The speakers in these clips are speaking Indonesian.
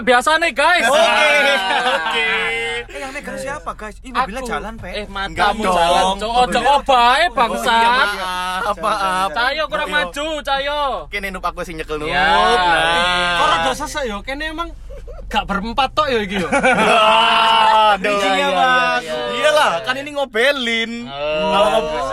guys kayak biasa nih guys. Oke. Oke. Eh yang negar siapa guys? Ini mobilnya jalan, Pe. Eh matamu dong. jalan. Cok, ojo obae bangsat. Maaf, maaf. Cayo kurang maju, Cayo. Kene nup aku sing nyekel nup. Ya. Kalau Nah. udah selesai yo, kene emang gak berempat tok ya iki yo. Aduh. Iya, iya, Mas. iya, iya. Iyalah, kan ini ngobelin. Oh. Kalau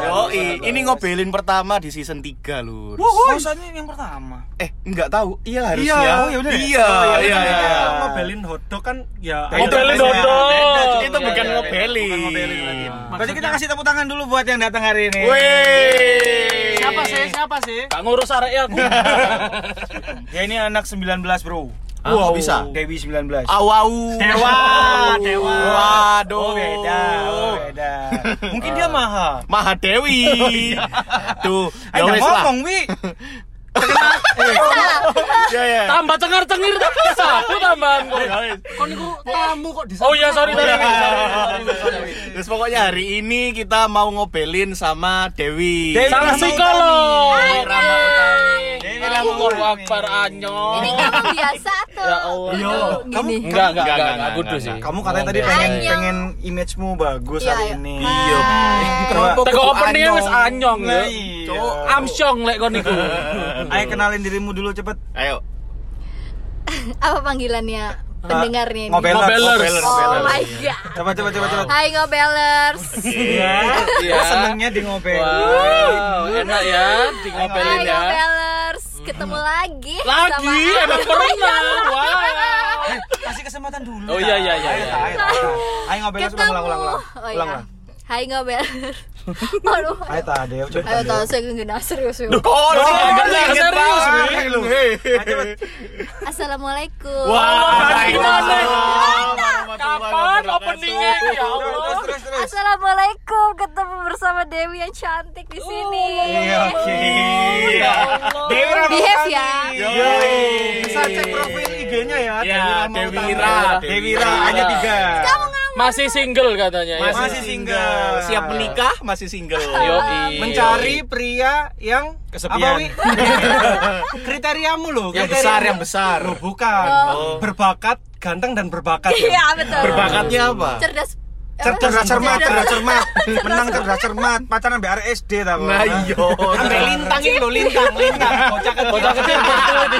Yoi, ini ngobelin pertama di season 3, Lur. Maksudnya yang pertama. Eh, enggak tahu. Iya harusnya. Iya. Oh, ya udah ya. Iya, iya, iya. Ngobelin hotdog kan ya Ngobelin hotdog. Cuk. Itu Iya, bukan iya, iya. ngobelin. Berarti kita kasih tepuk tangan dulu buat yang datang hari ini. Wih. Siapa sih? Siapa sih? Gak ngurus arek aku. Ya ini anak 19, Bro. Wow, bisa. Dewi 19. Awau. Dewa, Dewa. Waduh. Oh beda, oh beda. Mungkin dia maha. Maha Dewi. Tuh, ya Ayo wes lah. ngomong, Wi. Ya ya. Tambah cengar-cengir tak bisa. Aku tambahan kok. Kon niku tamu kok di Oh iya sorry sorry. sorry, sorry, sorry. Terus pokoknya hari ini kita mau ngobelin sama Dewi. Dewi. Sang psikolog. Rama Utami. Dewi Allahu Rama Utami. Akbar anyong. Ini ngomong biasa tuh. Ya Allah. Gini. Enggak, enggak, Enggak, enggak, enggak, enggak, enggak, sih. Kamu katanya tadi pengen pengen image-mu bagus Iya, hari iya. ini. Iya. Teko openingnya wis anyong ya. Iya. Cuk, amsyong lek kon niku. Ayo kenalin dirimu dulu cepet. Ayo. Apa panggilannya pendengarnya ini? Ngobelers. Ngobelers. Oh my god. Coba coba coba coba. Hai ngobelers. Iya. Iya. Oh, senengnya di ngobel. Wow, enak ya di ngobelin ya. ngobelers. Ketemu lagi. Lagi sama emang aku. pernah. Wow. Kasih kesempatan dulu. Oh, iya, iya, iya, Ayo, iya. Ta, ayo, Ta, ayo. Ayo ngobelers ulang ulang ulang ulang. Oh. Hai ngobelers. Aduh. Ayo ta, Dew coba. Ayo tahu saya nggak serius. yuk. Oh, enggak, serius. Assalamualaikum. Wah, gimana? Waalaikumsalam Kapan openingnya ya Allah? Assalamualaikum. Ketemu bersama Dewi yang cantik di sini. Iya, oke. Ya Allah. Dewi Behave ya. Bisa cek profil IG-nya ya. Ya, Dewi. Ira. Dewi Ira hanya tiga. Kamu. Masih single katanya ya. Masih single. Siap menikah, masih single. Yoi. Mencari pria yang Kesepian. Kriteriamu loh. Yang kriteria- besar, yang besar. Loh, bukan. Oh. Berbakat, ganteng dan berbakat. ya. Iya betul. Berbakatnya apa? Cerdas. Cerdas cermat, cerdas cermat. Menang cerdas cermat. Pacaran BR SD tau. Nah, iya. Sampai lintang ini loh, lintang, lintang. Bocah kecil. Bocah kecil betul di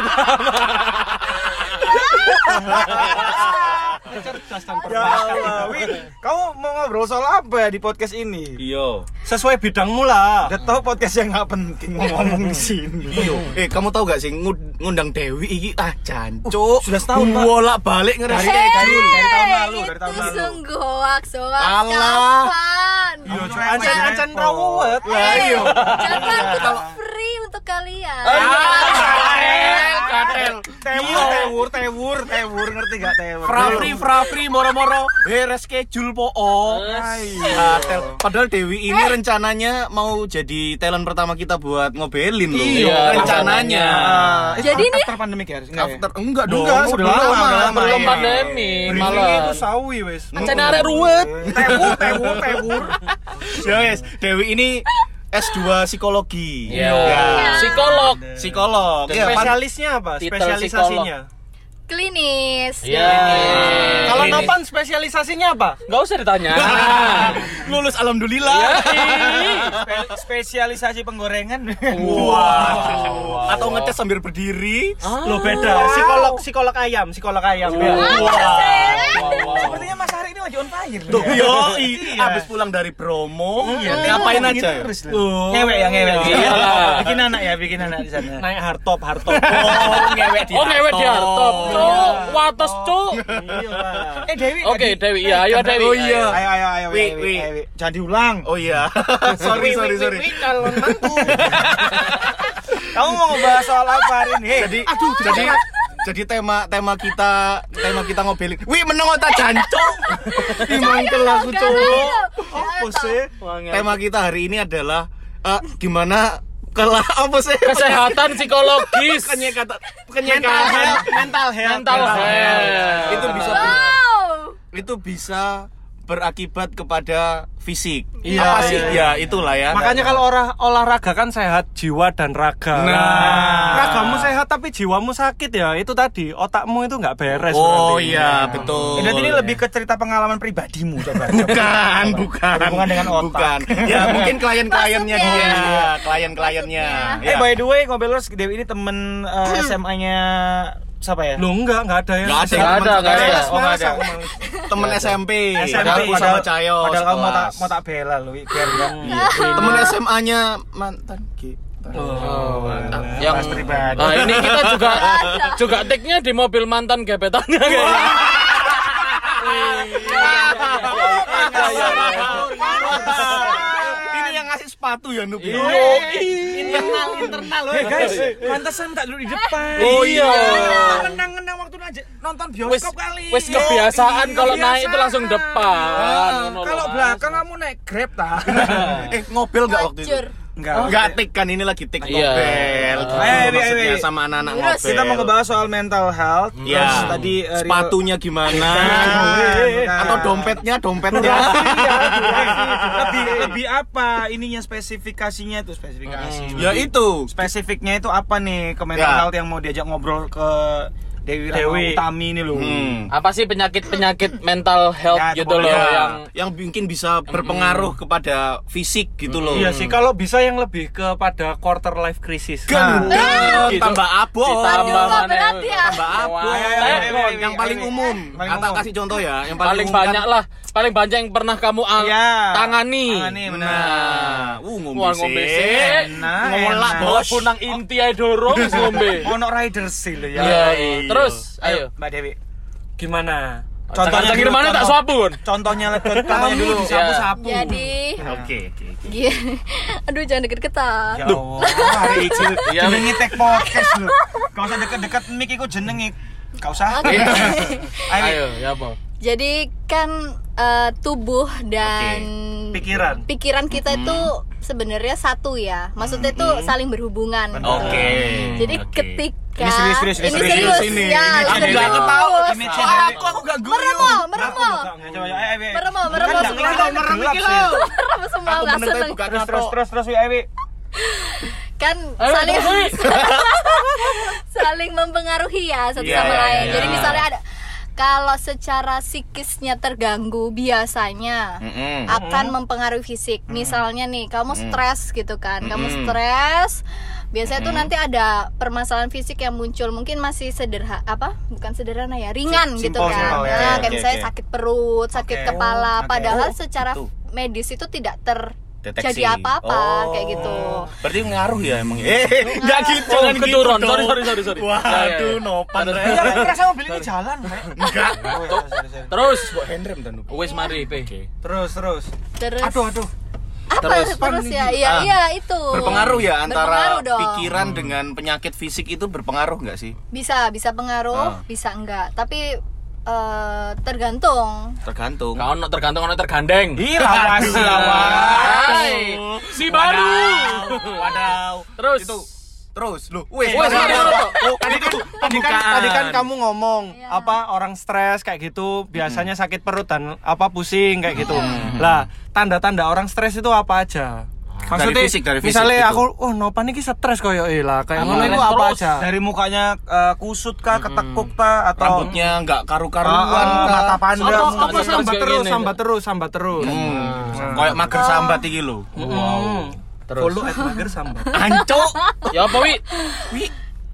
berbakat. Wi, kamu mau ngobrol soal apa ya di podcast ini? Iya. Sesuai bidangmu lah. Udah tahu podcast yang nggak penting mau ngomong di sini. Iya. Eh, kamu tahu gak sih ngund- ngundang Dewi iki ah jancuk. sudah setahun, Pak. Bolak balik ngeres Dari- kayak dari- dari tahun lalu, dari tahun Itu lalu. sungguh hoax, hoax. Alah. Kapan? Iya. Ancan ancan rawat. Lah iya. Jangan kita free untuk kalian. Katel, katel. Tewur, tewur, tewur, tewur, ngerti gak tewur? Frafri, frafri, moro-moro, beres schedule po. Katel. Padahal Dewi ini rencananya mau jadi talent pertama kita buat ngobelin loh. Iya, rencananya. Eh, Jadi nih- after pandemic ya? Enggak ya? After enggak dong, Enggak, sudah lama, sebelum udah lama, Belum iya. pandemi Briefingnya itu malah. sawi wes. Ancen arek ruwet. Tewur, tewur, tewur. Ya wes, Dewi ini S2 psikologi. Iya. Ya. Psikolog. Psikolog. Ya, pan- Spesialisnya apa? Spesialisasinya. Klinis. Iya. Kalau Ini. Nopan spesialisasinya apa? Enggak usah ditanya. lulus alhamdulillah. Spe- spesialisasi penggorengan. Wow. Atau ngetes sambil berdiri. Lo beda. Psikolog psikolog ayam, psikolog ayam. Ya. Sepertinya Mas Hari ini lagi on fire. Tuh, yo, Iya. abis pulang dari Bromo, Iya, ngapain aja? terus ya? lah. Ngewek ya ngewek. Anak ya, bikin anak di sana. Naik hardtop, hardtop. Oh, ngewek di Oh ngewek di hartop. Cuk, wates cuk. Iya. Eh Dewi. Oke, Dewi. Iya, ayo Dewi. Oh, iya. Ayo ayo ayo. Wi, Wi, wi. Wi, Wi. Jangan diulang. Oh iya. sorry, sorry, sorry. calon mantu. Kamu mau ngebahas soal apa hari ini? Jadi, jadi jadi tema tema kita tema kita ngobelin. Wih, meneng otak jancok. Dimangkel aku, Jangan, cowok. apa sih? Tema kita hari ini adalah eh, gimana kelah apa sih? Kesehatan psikologis. Kenyekatan Mental health, mental health. Mental health. Itu bisa Wow. itu bisa berakibat kepada fisik. Iya, Apa sih? iya, Ya, itulah ya. Makanya kalau olah, olahraga kan sehat jiwa dan raga. Nah. ragamu sehat tapi jiwamu sakit ya. Itu tadi otakmu itu nggak beres. Oh berarti. iya, betul. Berarti ini lebih ke cerita pengalaman pribadimu coba. bukan, bukan. Berhubungan dengan otak. Bukan. Ya, mungkin klien-kliennya dia, klien-kliennya. Eh Ya. by the way, Ngobelers Dewi ini temen eh, SMA-nya siapa ya? Lu enggak, enggak ada ya. Nggak ada, Nggak ada, nggak ada. Oh, nggak ada. Temen SMP. SMP sama Cayo. Padahal kamu mau tak mau tak bela lu biar enggak. Temen SMA-nya mantan kita. Oh, Yang Bahas pribadi. Nah, ini kita juga juga take-nya di mobil mantan gebetannya kayaknya. Yang ngasih sepatu ya, Nup. ya? internal internal loh guys. Pantesan tak duduk di depan. Oh iya. Ngenang-ngenang waktu aja nonton Wis bioskop kali. wis kebiasaan kalau naik itu langsung depan. Ngono Kalau belakang kamu naik Grab ta? Eh, ngobel nggak waktu itu? Enggak. Enggak tik kan ini lagi tik Iya. ngobel. Ayo, ayo, Maksudnya ayo. sama anak-anak ngobel. Kita mau ngebahas soal mental health. Ya, Terus tadi eh, Rio- sepatunya gimana? Bukan. Atau dompetnya, dompetnya. lebih lebih apa ininya spesifikasinya itu spesifikasi. ya itu. Spesifiknya itu apa nih ke mental Ya. health yang mau diajak ngobrol ke Dewi, Dewi. Dewi. Utami ini loh. Hmm. Apa sih penyakit-penyakit mental health Ya, gitu loh pokoknya. yang yang mungkin bisa berpengaruh kepada fisik gitu loh. Iya sih, kalau bisa yang lebih kepada quarter life crisis. Gendeng, gitu. tambah Aduh, kok mana ya? Tambah ayo, yang paling umum. Paling Atau kasih contoh ya, yang paling umum kan- banyak lah, paling banyak yang pernah kamu ang- Iya. tangani. Tangani, benar. Nah, uh ngombe Wah, ngombe. Enak, Ngolak. Bos. Punang inti ae dorong wis ngombe. Ono rider sih lo ya. Iya, iya. Terus ayo. Mbak Dewi. Gimana? Contohnya dulu, mana tak suapun? Contohnya contohnya dulu. Sapu-sapu. Jadi, Oke, oke. oke. gini. aduh jangan deket-deketan. Ya Allah, hari iki Iya. jenenge tek podcast lho. Gak usah deket-deket mic iku jenenge. Gak usah. Ayo, ya apa? Jadi kan eh, tubuh dan Pikiran. pikiran kita itu sebenarnya satu ya. Maksudnya itu saling berhubungan. gitu. Oke. Jadi Oke. ketika Ini serius, serius, ini serius, serius, ini. ya, Ini serius. ada nggak ketawa, Ini channel aku aku gak guyu. Meremo, meremo, meremo, Kan meremo nggak. Meremo semua Aku nggak seneng. Terus terus terus terus ayo ayo. Kan Ayo, saling saling mempengaruhi ya satu Iya, sama iya, lain. iya. Jadi misalnya ada kalau secara psikisnya terganggu biasanya Mm-mm. akan mempengaruhi fisik. Misalnya nih, kamu stres gitu kan. Kamu stres biasanya tuh nanti ada permasalahan fisik yang muncul mungkin masih sederhana apa bukan sederhana ya ringan Sim- gitu simple, kan simple, ya. Nah, Oke, kayak oke, misalnya sakit perut sakit Oke. kepala padahal Oh, secara gitu. medis itu tidak ter Deteksi. jadi apa-apa Oh. kayak gitu Berarti ngaruh ya emang. Eh, enggak gitu. Oh, jangan gitu keturun. dong. Sorry, sorry, sorry, sorry. Ya, ya, Waduh, ya. nopan. Sorry, Rek. sorry. Ya ngerasa mobil ini jalan. Enggak. Oh, iya. Terus handrem dan wis mari, Pe. Terus terus. terus Aduh aduh. apa terus. terus, ya iya Ah. iya itu Berpengaruh ya Berpengaruh antara dong. pikiran dengan penyakit fisik itu berpengaruh nggak sih? bisa bisa pengaruh Ah. bisa enggak tapi eh, tergantung Tergantung. Kau ono tergantung ono tergandeng. Ih, lawas si baru. Wadaw. Terus Itu terus lu. Wes, Wes, mari, mari. Oh, tadi itu Tadi kan, tadi kan kamu ngomong Iya. apa orang stres kayak gitu biasanya sakit perut dan apa pusing kayak gitu. Lah, tanda-tanda orang stres itu apa aja? Maksudnya fisik, dari fisik misalnya gitu. aku oh nopan iki stres koyo eh lah kayak Iya, ngono itu apa aja? Dari mukanya eh, kusut kah, ketekuk kah atau rambutnya nggak karu-karuan Ah, ah, kah? mata pandang? Apa, Sambat apa terus sambat terus, sambat terus, sambat terus. Hmm. Kayak mager sambat iki lho. Wow. Terus. Follow at mager sambat. Ancok. Ya apa, Wi?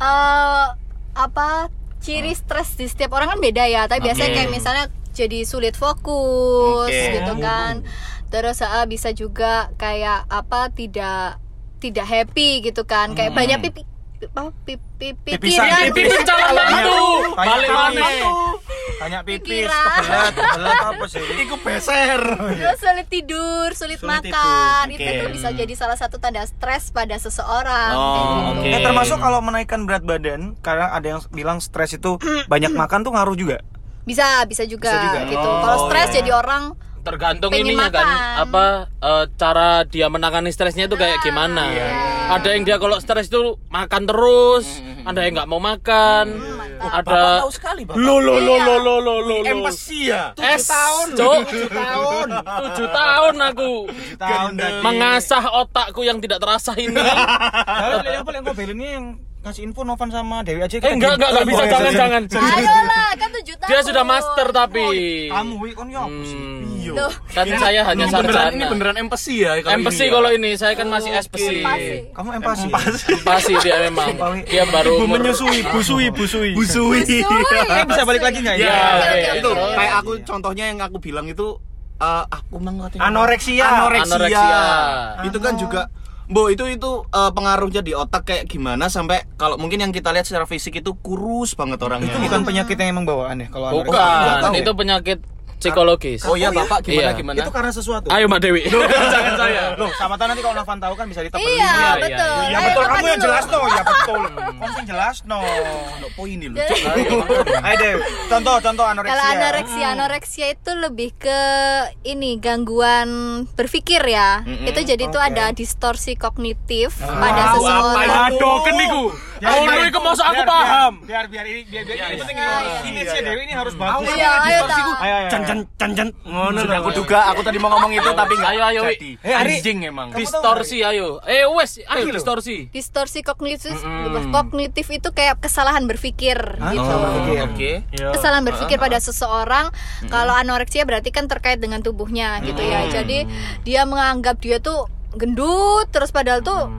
eh apa ciri stres di setiap orang kan beda ya tapi biasanya Oke. kayak misalnya jadi sulit fokus Oke. gitu kan terus ah, bisa juga kayak apa tidak tidak happy gitu kan kayak banyak pipi apa, pipi pikiran Pipi calon mantu. Balik mana? banyak pipis, kebelet, kebelet apa sih? Iku beser. Terus sulit tidur, sulit, Sulit makan, tidur. itu Oke. tuh bisa jadi salah satu tanda stres pada seseorang. Oh, kayak gitu. oke. Eh, termasuk kalau menaikkan berat badan, karena ada yang bilang stres itu banyak makan tuh ngaruh juga. Bisa, bisa juga, Bisa juga. gitu. Oh, Kalau stres iya. jadi orang tergantung Pengen ininya kan apa uh, cara dia menangani stresnya itu kayak ah. gimana. Iya, iya, iya. Ada yang dia kalau stres itu makan terus, hmm. hmm, hmm. ada yang nggak mau makan. Hmm, ada Bapak tahu sekali Bapak. Lo lo lo lo lo lo lo. Empati ya. tujuh tahun. tujuh tahun. tujuh tahun aku. tahun mengasah otakku yang tidak terasa ini. Yang ngasih info Novan sama Dewi aja Eh enggak enggak enggak bisa jangan jangan. ayolah kan tujuh tahun Dia sudah master tapi. kamu wi kon yo apa sih Hmm, Loh, kan saya hanya Ini beneran sarjana. ini beneran empati ya kalau Empati ini ya? kalau ini, saya kan masih espesi. pasti kamu empati Empati dia memang. Dia baru Ibu menyusui, busui, busui. Busui. Eh, bisa balik lagi nggak Ya, ya itu oke. kayak aku contohnya yang aku bilang itu eh, aku mang. Anoreksia. Anoreksia. Anoreksia. Itu kan juga Bo itu itu eh, pengaruhnya di otak kayak gimana sampai kalau mungkin yang kita lihat secara fisik itu kurus banget orangnya. itu bukan penyakit yang emang bawaan ya kalau Bukan, itu penyakit psikologis. Oh iya Bapak gimana Iya. gimana? itu karena sesuatu Ayo Mbak Dewi. Jangan saya. loh sama tahu nanti kalau Novan tahu kan bisa ditebelin iya iya, betul iya. ya Ayo, betul makan kamu yang jelas no ya betul kamu yang jelas no Ono poin ini loh. ayo deh contoh contoh anoreksia Kalau anoreksia, anoreksia itu lebih ke ini gangguan berpikir ya. Itu jadi itu ada distorsi kognitif pada seseorang. Aduh, kan Oh, lu iku mosok aku paham. biar biar ini biar biar ini penting iya, ini sih Dewi ini harus bagus Iya, ayo tahu. ayo ayo Can can can can. Ngono aku duga, aku tadi mau ngomong itu tapi nggak Ayo, ayo. Eh. Anjing emang. Distorsi ayo. Eh wes, ayo distorsi. Distorsi kognitif, kognitif itu kayak kesalahan berpikir gitu. Oh, Oke. Kesalahan berpikir pada seseorang. Kalau anoreksia berarti kan terkait dengan tubuhnya gitu ya. Jadi dia menganggap dia tuh gendut terus padahal tuh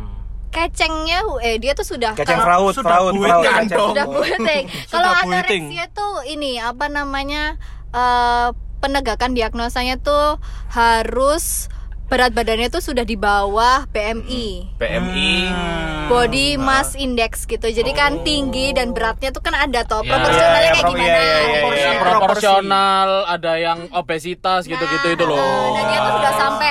kecengnya eh dia tuh sudah keceng kalau- fraud fraud buit fraud kan sudah buiting. Kalau Sudah buiting. anoreksia tuh ini apa namanya eh, penegakan diagnosanya tuh harus berat badannya tuh sudah di bawah BMI. PMI. Body mass index gitu. Jadi kan tinggi dan beratnya tuh kan ada toh. Ya, Proporsionalnya ya, kayak pro- gimana? iya, gitu. iya. Yang proporsional, ada yang obesitas gitu-gitu itu loh. Nah, dan dia tuh sudah sampai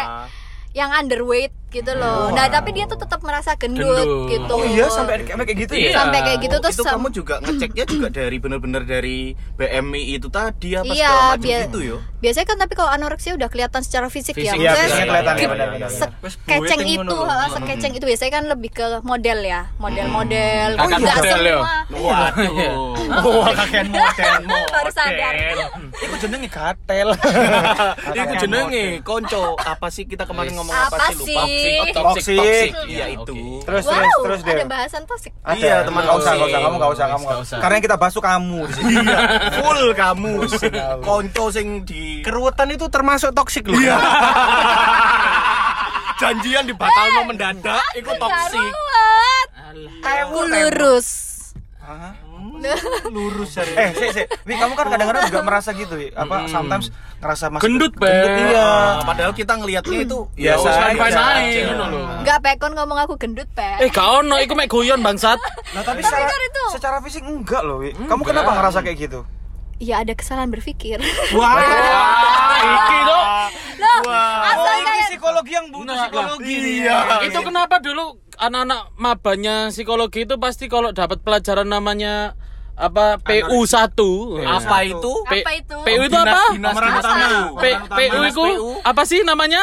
yang underweight gitu loh. Nah, tapi dia tuh tetap merasa gendut, Gendut. gitu. oh iya sampai kayak gitu Iya. ya sampai kayak gitu Oh, terus itu kamu juga ngeceknya juga dari bener-bener dari BMI itu tadi apa Iya, segala macam gitu yo. Biasanya kan tapi kalau anoreksia udah kelihatan secara fisik, Fisik, ya. iya biasanya kelihatan ya se- benar benar sekeceng itu, ha, sekeceng itu biasanya kan lebih ke model ya, model-model. Kakak Nggak model, yo. semua. Waduh. wah kakek model Baru sadar. itu jenenge gatel Itu jenenge konco. Apa sih kita kemarin ngomong apa, Apa sih lupa? Sih? Oh, toxic, Toxic. toxic. Iya, Iya itu. oke. terus wow, terus terus deh ada bahasan toxic. Ada. Iya, teman Nggak usah, toxic. nggak usah, kamu nggak usah, kamu Nggak nggak usah. Karena yang kita bahas tuh kamu di sini. Iya, full kamu. Konco sing di Keruwetan itu termasuk toksik loh. janjian dibatalno mendadak iku toksik. Aku lurus. Lurus cari. Eh, sih, sih. Wi, kamu kan kadang-kadang juga merasa gitu, Wi. Apa sometimes ngerasa masuk Gendut, Be. Iya, padahal kita ngelihatnya itu ya aja. aja, ngono lho. Enggak pekon ngomong aku gendut, Pe. Eh, gak ono, iku mek guyon bangsat. Nah, tapi Tapi secara, kan itu- secara fisik enggak loh, Wi. Kamu kenapa ngerasa kayak gitu? Iya, ada kesalahan berpikir. Wah. Iki. Loh, asal Oh, ini kayak psikologi yang butuh Nah, psikologi. Iya. Itu kenapa dulu anak-anak mabanya psikologi itu pasti kalau dapat pelajaran namanya apa PU 1 Apa itu? P- Apa itu? PU itu apa? Pemeran utama. PU. Itu apa sih namanya?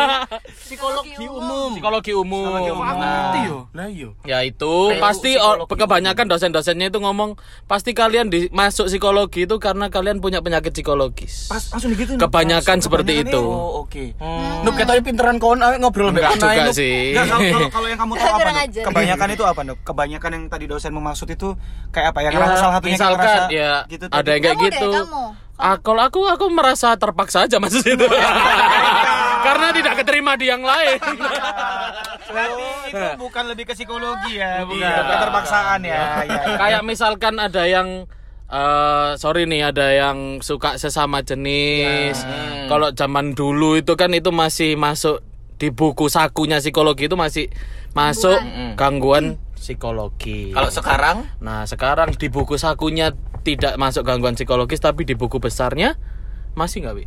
psikologi umum. Psikologi umum. Nah, Lah iya. ya itu pasti kebanyakan dosen-dosennya itu ngomong pasti kalian di, masuk psikologi itu karena kalian punya penyakit psikologis. Pas langsung gitu. Kebanyakan seperti itu. Oh, oke. Nuh ketanya pinteran kawan awe ngobrol Enggak juga sih. Enggak, kalau, yang kamu tahu apa, Nuk? Kebanyakan itu apa, Nuk? Kebanyakan yang tadi dosen maksud itu kayak apa ya? Ya, Karena salah satunya misalkan ngerasa ya gitu ada yang kayak Kamu deh, gitu. kamu. Ah, kalau aku aku merasa terpaksa aja masuk situ. Karena tidak keterima di yang lain. Berarti itu bukan lebih ke psikologi ya, bukan Iya. keterpaksaan ya. ya, ya. Kayak misalkan ada yang eh sorry nih ada yang suka sesama jenis. Kalau zaman dulu itu kan itu masih masuk di buku sakunya psikologi itu masih masuk gangguan psikologi. Kalau sekarang Nah, sekarang di buku sakunya tidak masuk gangguan psikologis tapi di buku besarnya masih nggak, Wi?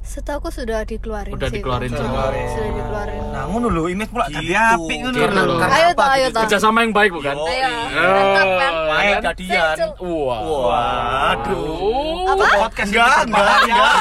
Setahu sudah dikeluarin Udah sih, dikeluarin semua. Sudah dikeluarin. Nah, ngono lho, image pula jadi Gitu. apik ngono lho. karena Ayo toh, ayo gitu? toh. Kerjasama yang baik bukan? Yo, Ayo. iya. Baik jadian. Wah. Waduh. Apa? Podcast Enggak, ini enggak,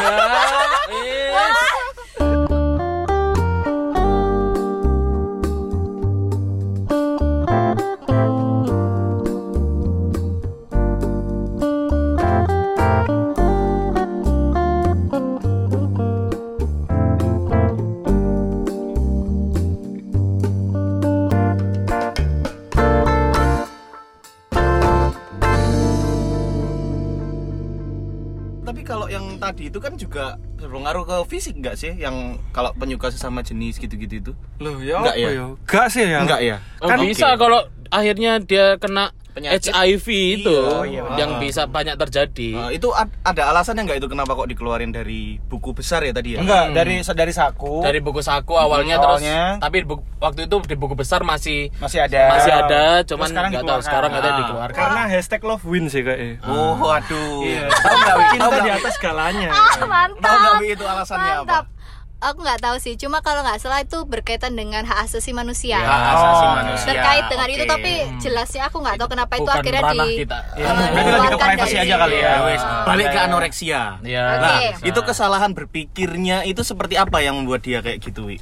berbahaya. enggak. tadi itu kan juga berpengaruh ke fisik nggak sih? Yang kalau penyuka sesama jenis gitu-gitu itu? Loh, ya Enggak apa ya? ya? Enggak sih ya. Enggak ya? Kan- bisa kalau akhirnya dia kena Penyakit. HIV itu Iya, iya, yang benar. bisa banyak terjadi. Eh, itu ad- ada alasannya nggak itu kenapa kok dikeluarin dari buku besar ya tadi ya? Enggak, dari dari saku. dari buku saku awalnya Hmm, terus awalnya. tapi bu- waktu itu di buku besar masih masih ada. masih ada Terus cuman sekarang nggak tahu sekarang katanya Ah. dikeluarkan Karena hashtag love win sih kayaknya. Oh, aduh. Iya. Tahu nggak? Wi? Tahu Cinta di atas segalanya. Ah, Tahu mantap. nggak Wi, itu alasannya Mantap. apa? Aku nggak tahu sih, cuma kalau nggak salah itu berkaitan dengan hak asasi manusia. Ya, asasi Oh, manusia. Terkait dengan itu Oke. tapi jelasnya aku nggak tahu kenapa itu Bukan akhirnya di kita. Berarti lebih ke dikeluarkan privasi dari- aja kali ya. Ya. Balik ke anoreksia. ya Nah, itu kesalahan berpikirnya itu seperti apa yang membuat dia kayak gitu, Wi?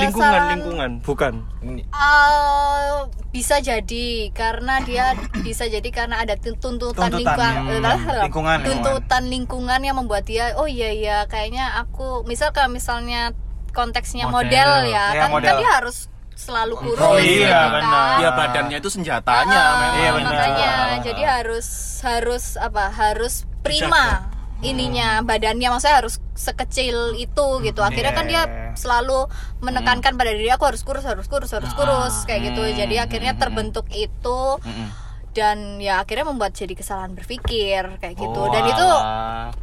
Lingkungan, lingkungan, bukan. Eh, bisa jadi karena dia bisa jadi karena ada tun- tuntutan, Tuntutan, lingkungan, ya. Lingkungan, tuntutan lingkungan yang membuat dia oh iya iya kayaknya aku misal kalau misalnya konteksnya Model. model, ya Ya, kan, model. kan dia harus selalu kurus Oh, gitu iya, kan. benar. Ya badannya itu senjatanya memang. Iya, benar. makanya jadi harus harus apa harus prima ininya badannya maksudnya harus sekecil itu gitu. Akhirnya kan dia Iya. selalu menekankan pada diri aku harus kurus harus kurus harus kurus kayak gitu. Jadi akhirnya terbentuk itu dan ya akhirnya membuat jadi kesalahan berpikir kayak gitu. Oh, dan itu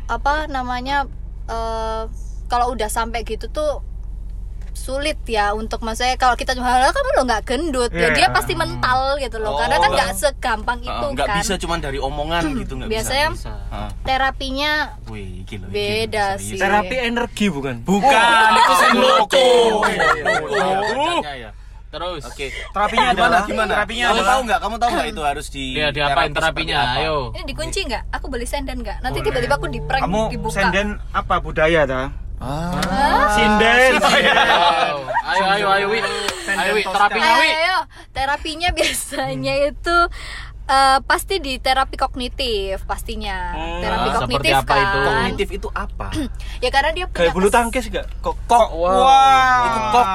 apa namanya eh, kalau udah sampai gitu tuh sulit ya untuk maksudnya kalau kita cuma "Lah, kamu lo nggak gendut ya Iya. dia pasti mental gitu loh karena kan Oh. nggak segampang Ah, itu nggak kan bisa cuman dari omongan gitu nggak biasanya bisa. Ah. terapinya Wih, gila, Beda gila, sih. Terapi energi bukan? Bukan, itu Oh. sendoko. Uh. ya. terus Oke. Terapinya Gimana adalah gimana? Terapinya kamu tahu nggak? Kamu tahu nggak itu harus di dia diapain terapi terapinya apa? ayo ini dikunci nggak aku beli senden nggak nanti tiba-tiba aku di prank kamu dibuka senden apa budaya ta? Ah. Sinden. Wow. ayo ayo ayo wi ayo wi terapinya wi ayo, ayo. terapinya biasanya itu eh, pasti di terapi kognitif pastinya terapi Ah, kognitif apa kan itu? Kognitif itu apa? ya karena dia punya Kayak bulu tangkis gak? Kok Kok Wow. Itu kok.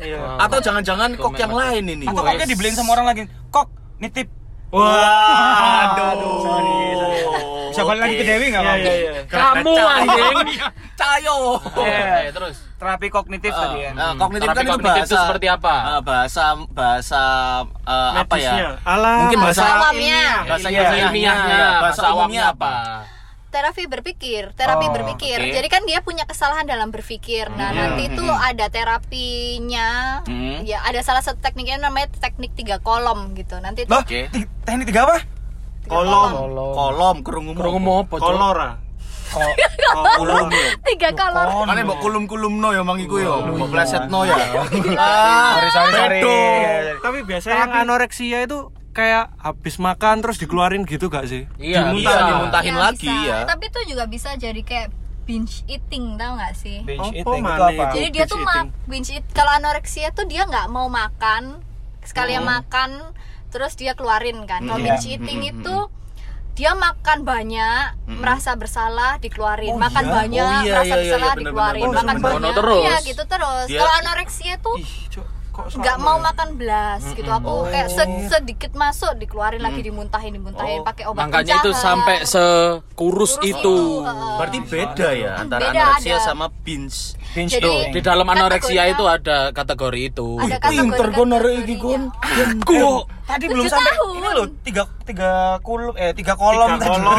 Iya. Atau jangan-jangan kok yang lain ini? Atau koknya dibeliin sama orang lagi. Kok nitip. Wah, Aduh. Sorry, sorry. Bisa balik lagi ke Dewi nggak Iya, Bang? iya, iya. kamu anjing Cayo. Ayo, terus Terapi kognitif Eh, tadi ya. eh, kognitif Terapi kan itu kognitif bahasa itu seperti apa? eh, bahasa bahasa eh, apa ya? Medisnya. Alah, Mungkin bahasa bahasa awamnya. Bahasa Iya, ilmiahnya, ilmiahnya ya. bahasa awamnya apa terapi berpikir terapi Oh, berpikir. oke. jadi kan dia punya kesalahan dalam berpikir. Nah nanti itu ada terapinya. Hmm. ya ada salah satu tekniknya namanya teknik tiga kolom gitu. Nanti itu Loh, ti- teknik tiga apa? kolom, Kolom. Kerungu Kurang mau apa kolora. Kulum ya. tiga kolom. Kan mbok kulum-kulum no ya mang iku ya. Mbok plesetno ya. Ah, Sorry, sorry, sorry. Tapi biasanya yang anoreksia itu kayak habis makan terus dikeluarin gitu gak sih? iya Iya, bisa dimuntahin Ya, lagi bisa. ya. tapi itu juga bisa jadi kayak binge eating tau gak sih Binge Apa eating itu apa? jadi dia binge tuh eating. ma- binge eat kalau anoreksia tuh dia nggak mau makan sekalian makan terus dia keluarin kan kalau Iya. binge eating itu dia makan banyak merasa bersalah dikeluarin makan iya? banyak Oh, iya, merasa iya, iya, bersalah bener, dikeluarin bener, makan bener, bener. banyak terus. iya gitu terus kalau anoreksia tuh Ih, kok nggak mau ya? makan belas gitu aku kayak se- sedikit masuk dikeluarin lagi dimuntahin dimuntahin pakai obat makanya itu sampai sekurus Kurus itu heeh. Berarti beda ya antara Beda, anoreksia ada. sama binge. Binge Jadi- di dalam anoreksia itu ada kategori itu ada Pinter arek iki gon. Kok tadi belum sampai tahun. ini loh tiga tiga kulum eh tiga kolom Tiga tadi. kolom.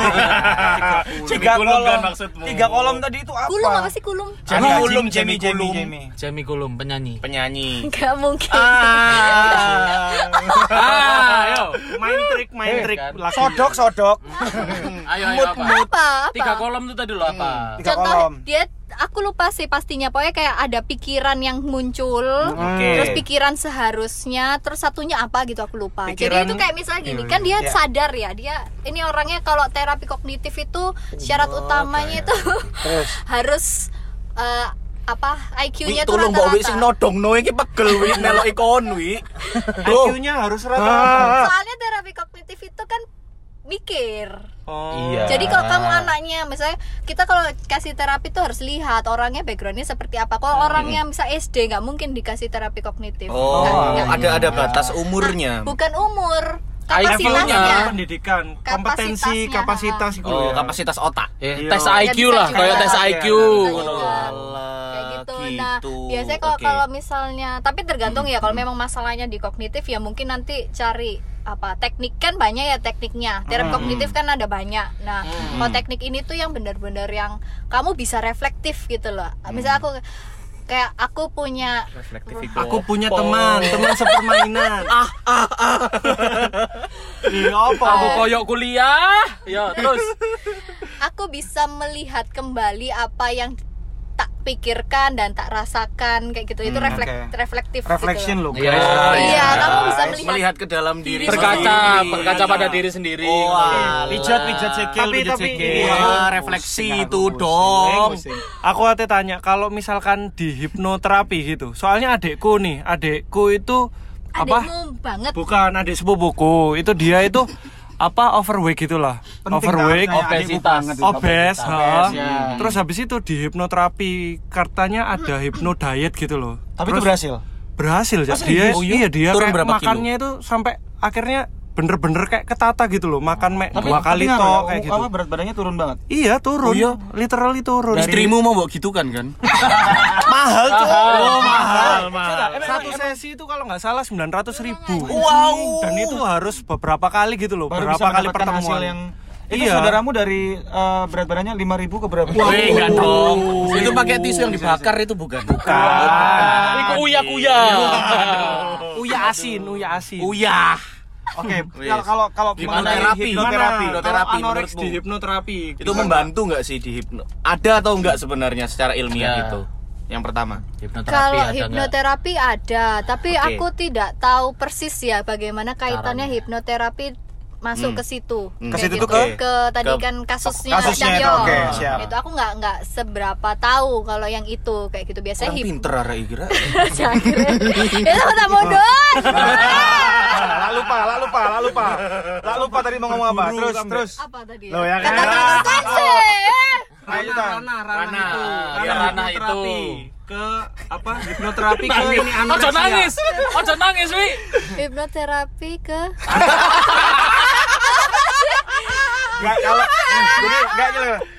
tiga Kulum kan kolom maksudmu. tiga kolom tadi itu apa? kulum apa sih kulum Jamie Kulum, Jamie, Kulum. Jamie. Kulum penyanyi Penyanyi. nggak mungkin Ah. ah ayo main trik, main Eh, trik. kan. Sodok sodok. ayo ayo apa tiga kolom itu tadi lo apa Tiga contoh kolom. dia aku lupa sih pastinya pokoknya kayak ada pikiran yang muncul Oke. terus pikiran seharusnya terus satunya apa gitu aku lupa jadi Pikiran- itu kayak misalnya gini Iya, kan dia iya. sadar ya dia ini orangnya kalau terapi kognitif itu syarat utamanya itu Terus harus eh, apa IQ-nya tuh tolong mbok wi sing rata-rata nodong no iki pegel wi melok ikon wi. IQ-nya harus rata. soalnya terapi kognitif itu kan mikir Oh. Iya. Jadi kalau kamu anaknya, misalnya kita kalau kasih terapi tuh harus lihat orangnya backgroundnya seperti apa. Kalau orangnya bisa SD nggak mungkin dikasih terapi kognitif. Oh, nggak- ada ada batas umurnya. Bukan umur. kapasitasnya pendidikan, kompetensi, kapasitas itu Oh, ya. kapasitas otak. Eh, Iya. tes Ya, IQ bisa lah, kayak tes Iya, IQ. Kayak gitu. Nah, gitu. biasanya kalau Oke. kalau misalnya, tapi tergantung ya. Kalau memang masalahnya di kognitif ya mungkin nanti cari apa teknik kan banyak ya tekniknya. Terapi kognitif kan ada banyak. Nah, kalau teknik ini tuh yang benar-benar yang kamu bisa reflektif gitu loh. Misalnya aku kayak aku punya. Aku punya teman, teman sepermainan. ah, ah, ah. Iya apa? Aku koyok kuliah. Ya, terus aku bisa melihat kembali apa yang tak pikirkan dan tak rasakan kayak gitu. Itu reflek oke. reflektif Reflection gitu. loh Iya. guys. Iya, kamu bisa Guys, melihat ke dalam diri berkaca, sendiri. berkaca pada diri sendiri. Oh. Pijat, pijat sikil, Tapi- pijat tapi- iya. Wah, refleksi Pusing itu aku, dong. pusing, pusing. Aku hati tanya kalau misalkan di hipnoterapi gitu. Soalnya adekku nih, adekku itu apa? banget. Bukan adik sepupuku. Itu dia itu apa overweight gitulah. Penting Overweight, kan, obesitas. obes, ha. Obes, ya. Terus habis itu di hipnoterapi katanya ada hipno diet gitu loh. Tapi itu Terus berhasil. berhasil ya. Oh, Dia serius? iya dia Turun kayak berapa kilo? makannya itu sampai akhirnya bener-bener kayak ketata gitu loh. Makan mek Tapi dua kali tapi toh ngaruh, kayak gitu. Apa berat badannya turun banget? Iya turun, Oh, iya? literally turun. Istrimu mau bawa gitu kan kan? mahal tuh. Oh, mahal, mahal. Satu sesi itu kalau nggak salah 900 ribu. Wow. Dan itu harus beberapa kali gitu loh, Baru beberapa bisa kali pertemuan. hasil yang itu Iya. saudaramu dari eh, berat badannya 5000 ke berapa? Wih, enggak dong. Itu pakai tisu yang dibakar itu bukan? Bukan. Iku uya-kuya. Uya asin, uya asin. Uyah. Oke, Wis. kalau kalau kalau Gimana mengenai terapi? hipnoterapi, Hipnoterapi anoreks di hipnoterapi Itu membantu nggak sih di hipno? Ada atau enggak sebenarnya secara ilmiah Ya. itu? Yang pertama. Hipnoterapi Kalau ada nggak? hipnoterapi ada, tapi Oke. aku tidak tahu persis ya bagaimana kaitannya hipnoterapi masuk Hmm. ke situ. Hmm. Ke situ gitu. ke? ke tadi ke- kan kasusnya, kasusnya itu, oke, siap. Itu aku nggak nggak seberapa tahu kalau yang itu kayak gitu. Biasanya Orang hip pinter arek kira. Itu tak mundur. Lah lupa, lah lupa, lah lupa. Lah lupa tadi mau ngomong apa? Terus terus. Apa tadi? Loh, ya kan? Kata ranah, ranah, Ranah. itu, Iya, hipnoterapi. itu. ke apa hipnoterapi ke ini Ojo anoreksia. nangis. Ojo nangis, Wi. Hipnoterapi ke Nggak kalau jadi nggak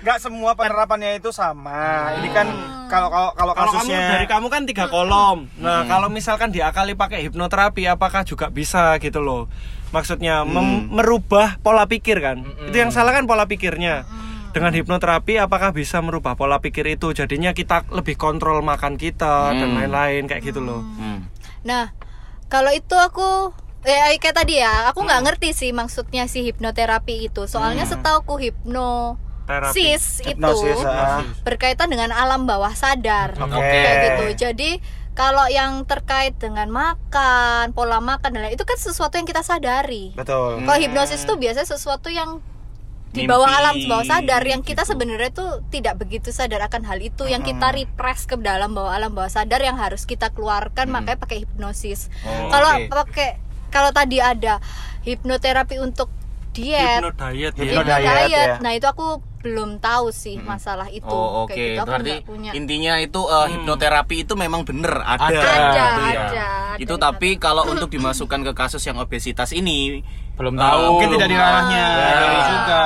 nggak semua penerapannya itu sama. Ini kan kalau kalau kalau Kalau kamu kasusnya dari kamu kan tiga kolom. Nah, kalau misalkan diakali pakai hipnoterapi, apakah juga bisa gitu loh? Maksudnya mem- merubah pola pikir kan? Itu yang salah kan pola pikirnya. Dengan hipnoterapi, apakah bisa merubah pola pikir itu? Jadinya kita lebih kontrol makan kita dan lain-lain kayak gitu loh. Hmm. Nah, kalau itu aku eh kayak tadi ya, aku nggak ngerti sih maksudnya si hipnoterapi itu. Soalnya setauku hipnosis itu Hipnosis, ah. berkaitan dengan alam bawah sadar. Oke. Kayak gitu. Jadi kalau yang terkait dengan makan, pola makan dan lain itu kan sesuatu yang kita sadari. betul. Kalau hipnosis itu biasanya sesuatu yang di Mimpi. bawah alam bawah sadar yang kita Gitu. sebenarnya tuh tidak begitu sadar akan hal itu yang kita repress ke dalam bawah alam bawah sadar yang harus kita keluarkan makanya pakai hipnosis. Oh, kalau oke. pakai kalau tadi ada hipnoterapi untuk diet, Hipno diet ya. Hipno hipno diet, diet, ya. nah itu aku belum tahu sih masalah itu. Oh oke, Kayak gitu, berarti punya. intinya itu uh, hipnoterapi itu memang bener ada. Ada. Ada, ya. ada, Itu ada. tapi kalau untuk dimasukkan ke kasus yang obesitas ini Belum tahu. Mungkin tidak di ranahnya Ya. juga.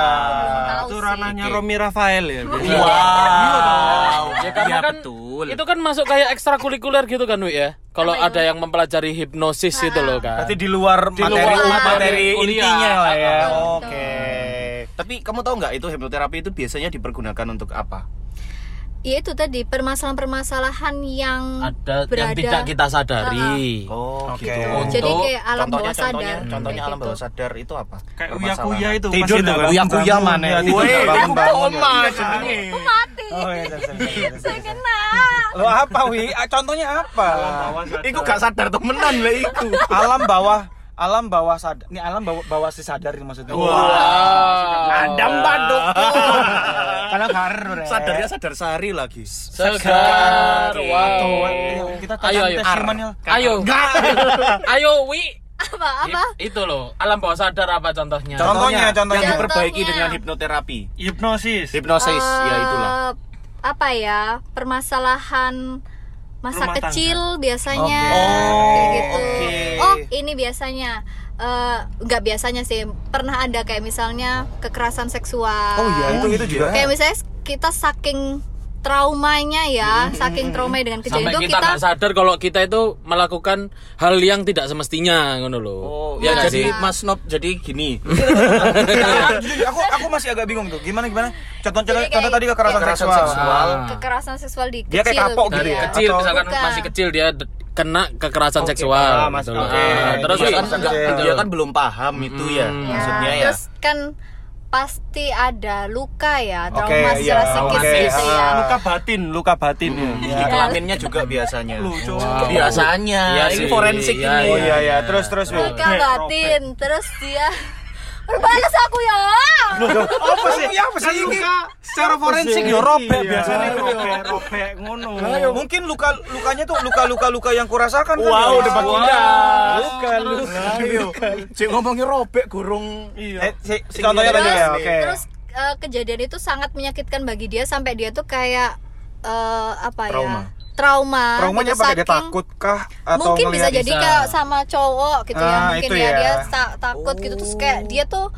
Tahu Itu sih. ranahnya. Romi Rafael ya. biasanya. Wow. Ya karena Iya, kan betul. itu kan masuk kayak ekstrakurikuler gitu kan, Wi ya. Kalau ada yang mempelajari hipnosis itu loh kan. Berarti di luar Di materi luar materi intinya lah ya. Oke. Tapi kamu tahu nggak itu hipnoterapi itu biasanya dipergunakan untuk apa? Ya itu tadi permasalahan-permasalahan yang ada yang berada tidak kita sadari. Oh, Oke. gitu. Jadi Untuk kayak alam contohnya bawah sadar. contohnya, contohnya kayak alam gitu. bawah sadar itu apa? Kayak uya-kuya itu Tidur pas itu nggak kan. Uya kuya mana? Ya, tidur Woi, nggak bangun iku bangun. koma jenenge. Mati. Oh iya, Saya kena. Lo apa wi? Ah, Contohnya apa? Iku gak sadar temenan lah iku. Alam bawah alam bawah sadar. Ini alam bawah bawah si sadar ini maksudnya. Adam baduk. Karena harus. Sadarnya sadar sehari lagi. Segar. Wow. Kita Ayo, ayo. tes cuman ya. Ayo. Ayo, Wi. Apa apa? Hip- itu loh, alam bawah sadar apa contohnya? Contohnya, contohnya. yang diperbaiki Contohnya. dengan hipnoterapi. Hipnosis. Hipnosis, ya itulah. Eh, Apa ya? Permasalahan masa Rumah tangga. kecil biasanya Oke. kayak Oh, gitu. oke. Oh, ini biasanya eh, nggak biasanya sih pernah ada kayak misalnya kekerasan seksual Oh iya, itu itu juga. kayak misalnya kita saking traumanya ya saking trauma dengan kejadian Sampai itu kita nggak sadar kalau kita itu melakukan hal yang tidak semestinya ngono loh. Oh, ya ya nggak jadi? Mas Nop jadi gini. Nah, jujur, aku aku masih agak bingung tuh. Gimana gimana? Contoh contoh, Jadi contoh kayak- tadi kekerasan, Kekerasan seksual. seksual. Ah. kekerasan seksual di Dia kayak kecil kapok gitu ya. kecil Atau- misalkan Bukan. masih kecil dia d- kena kekerasan seksual Ah, mas- gitu loh. oke. Ah, terus dia kan iya. dia kan belum paham itu ya. Hmm. Ya, Maksudnya ya. terus kan pasti ada luka ya trauma secara iya, psikis oke. gitu ya luka batin luka batin ya Di kelaminnya juga biasanya. Lucu. Biasanya. Iya ini sih, forensik iya, ini. Oh iya iya, terus terus. Luka batin terus dia berbalas aku ya Apa sih? Ya apa sih ini? secara forensik ya robek Iya. biasanya robek robek ngono Mungkin luka lukanya tuh luka luka luka yang kurasakan kan. Wow, ya? debat Wow. indah. Luka luka. Ayo. Cek ngomongin robek gurung. Eh, si, si contohnya tadi terus ya, oke. terus eh, kejadian itu sangat menyakitkan bagi dia sampai dia tuh kayak eh, apa Trauma. ya trauma Traumanya gitu, apa dia saking- takut kah atau mungkin bisa jadi bisa. kayak sama cowok gitu ya Ah, mungkin itu ya, ya. dia ta- takut gitu terus kayak dia tuh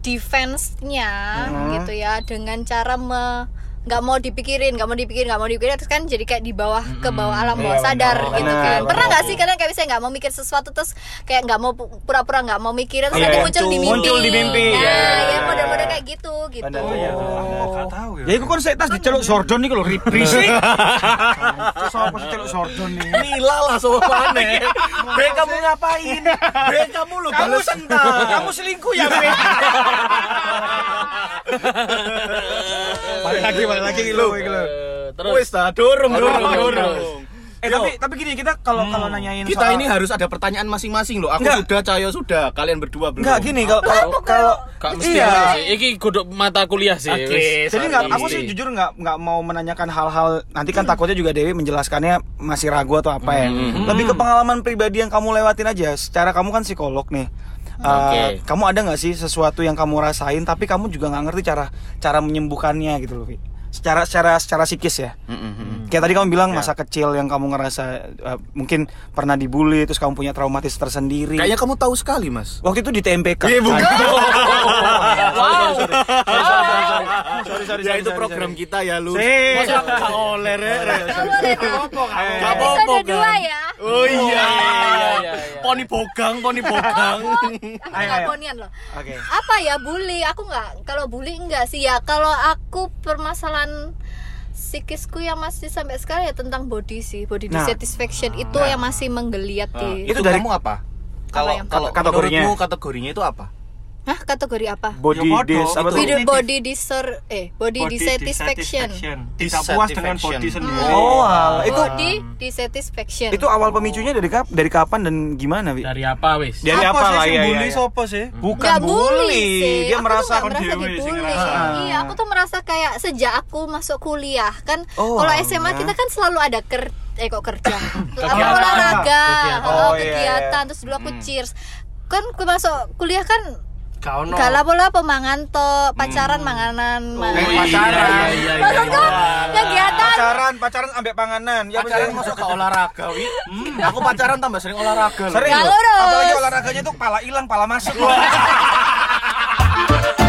defense-nya Hmm. gitu ya dengan cara me nggak mau dipikirin nggak mau dipikirin nggak mau dipikirin terus kan jadi kayak di bawah ke bawah alam bawah Iya, sadar benar. gitu kan pernah nggak sih kalian kayak misalnya nggak mau mikir sesuatu terus kayak nggak mau pu- pura-pura nggak mau mikirin terus Iya, nanti iya. muncul di mimpi Muncul di mimpi, nah iya, iya, ya iya. model-model kayak gitu gitu Benar, benar. nggak tahu ya Ya iku kon saya tas diceluk sordon nih kalau berisik. Terus apa sih celuk sordon nih? Nila lah soalnya. Be kamu ngapain? Be kamu lu Kamu sentak, kamu selingkuh ya, Be. Balik lagi, balik lagi lo, lo. Eh, terus Wes ta, dorong dorong. Eh tapi tapi gini kita kalau kalau nanyain Kita soal- ini harus ada pertanyaan masing-masing loh. Aku Enggak. sudah, Cayo sudah. Kalian berdua belum. Enggak gini kalau kalau kalau iya. sih. Iki kudu mata kuliah sih. Oke, wis. Jadi nggak, Nggak aku sih jujur nggak nggak mau menanyakan hal-hal nanti kan takutnya juga Dewi menjelaskannya masih ragu atau apa ya. Lebih ke pengalaman pribadi yang kamu lewatin aja. Secara kamu kan psikolog nih. Uh, Oke. kamu ada nggak sih sesuatu yang kamu rasain tapi kamu juga nggak ngerti cara cara menyembuhkannya gitu loh, Vi? Secara secara secara psikis ya. Kayak tadi kamu bilang masa kecil yang kamu ngerasa uh, mungkin pernah dibully terus kamu punya traumatis tersendiri. Kayaknya kamu tahu sekali, Mas. Waktu itu di TMPK. Iya, bukan. Sorry, sorry, Ya sorry, itu program sorry. kita ya, lu. Sih. Masa Re, Re. Nggak apa-apa, ya Oh iya, iya, iya, iya. Poni bogang, poni bogang. aku Ayo, nggak ayo. bonian loh Oke. apa ya bully aku nggak kalau bully enggak sih ya kalau aku permasalahan psikisku yang masih sampai sekarang ya tentang body sih body Nah. dissatisfaction itu yang masih menggeliat di itu Itu dari- kamu apa? Kalau Kategorinya. kategorinya itu apa? Hah kategori apa Body Ya, dis apa tuh? body, body disor eh body, dissatisfaction tidak puas dengan body sendiri Oh, alah. itu body dissatisfaction itu awal pemicunya dari kap dari kapan dan gimana, Wi? Dari apa wis? Dari apa, apa sih lah ya, bully ya, ya. sopo sih Bukan Nggak bully, sih. dia Aku merasa tuh merasa dibully. Iya, aku tuh merasa kayak sejak aku masuk kuliah kan. Oh, kalau. SMA kita kan selalu ada ker eh kok kerja. apa Kegiatan. olahraga, Kegiatan. oh, Oh, iya, kegiatan iya. terus dulu aku cheers. Kan aku masuk kuliah kan kau no gak lah pemangan to, pacaran manganan, mangan. iya, pacaran. Iya, iya, iya. Maksudku kegiatan Pacaran, pacaran ambek panganan. Ya Pacaran masuk ke olahraga, Wi. Aku pacaran tambah sering olahraga. Sering Kalau. Apalagi olahraganya tuh pala hilang, pala masuk.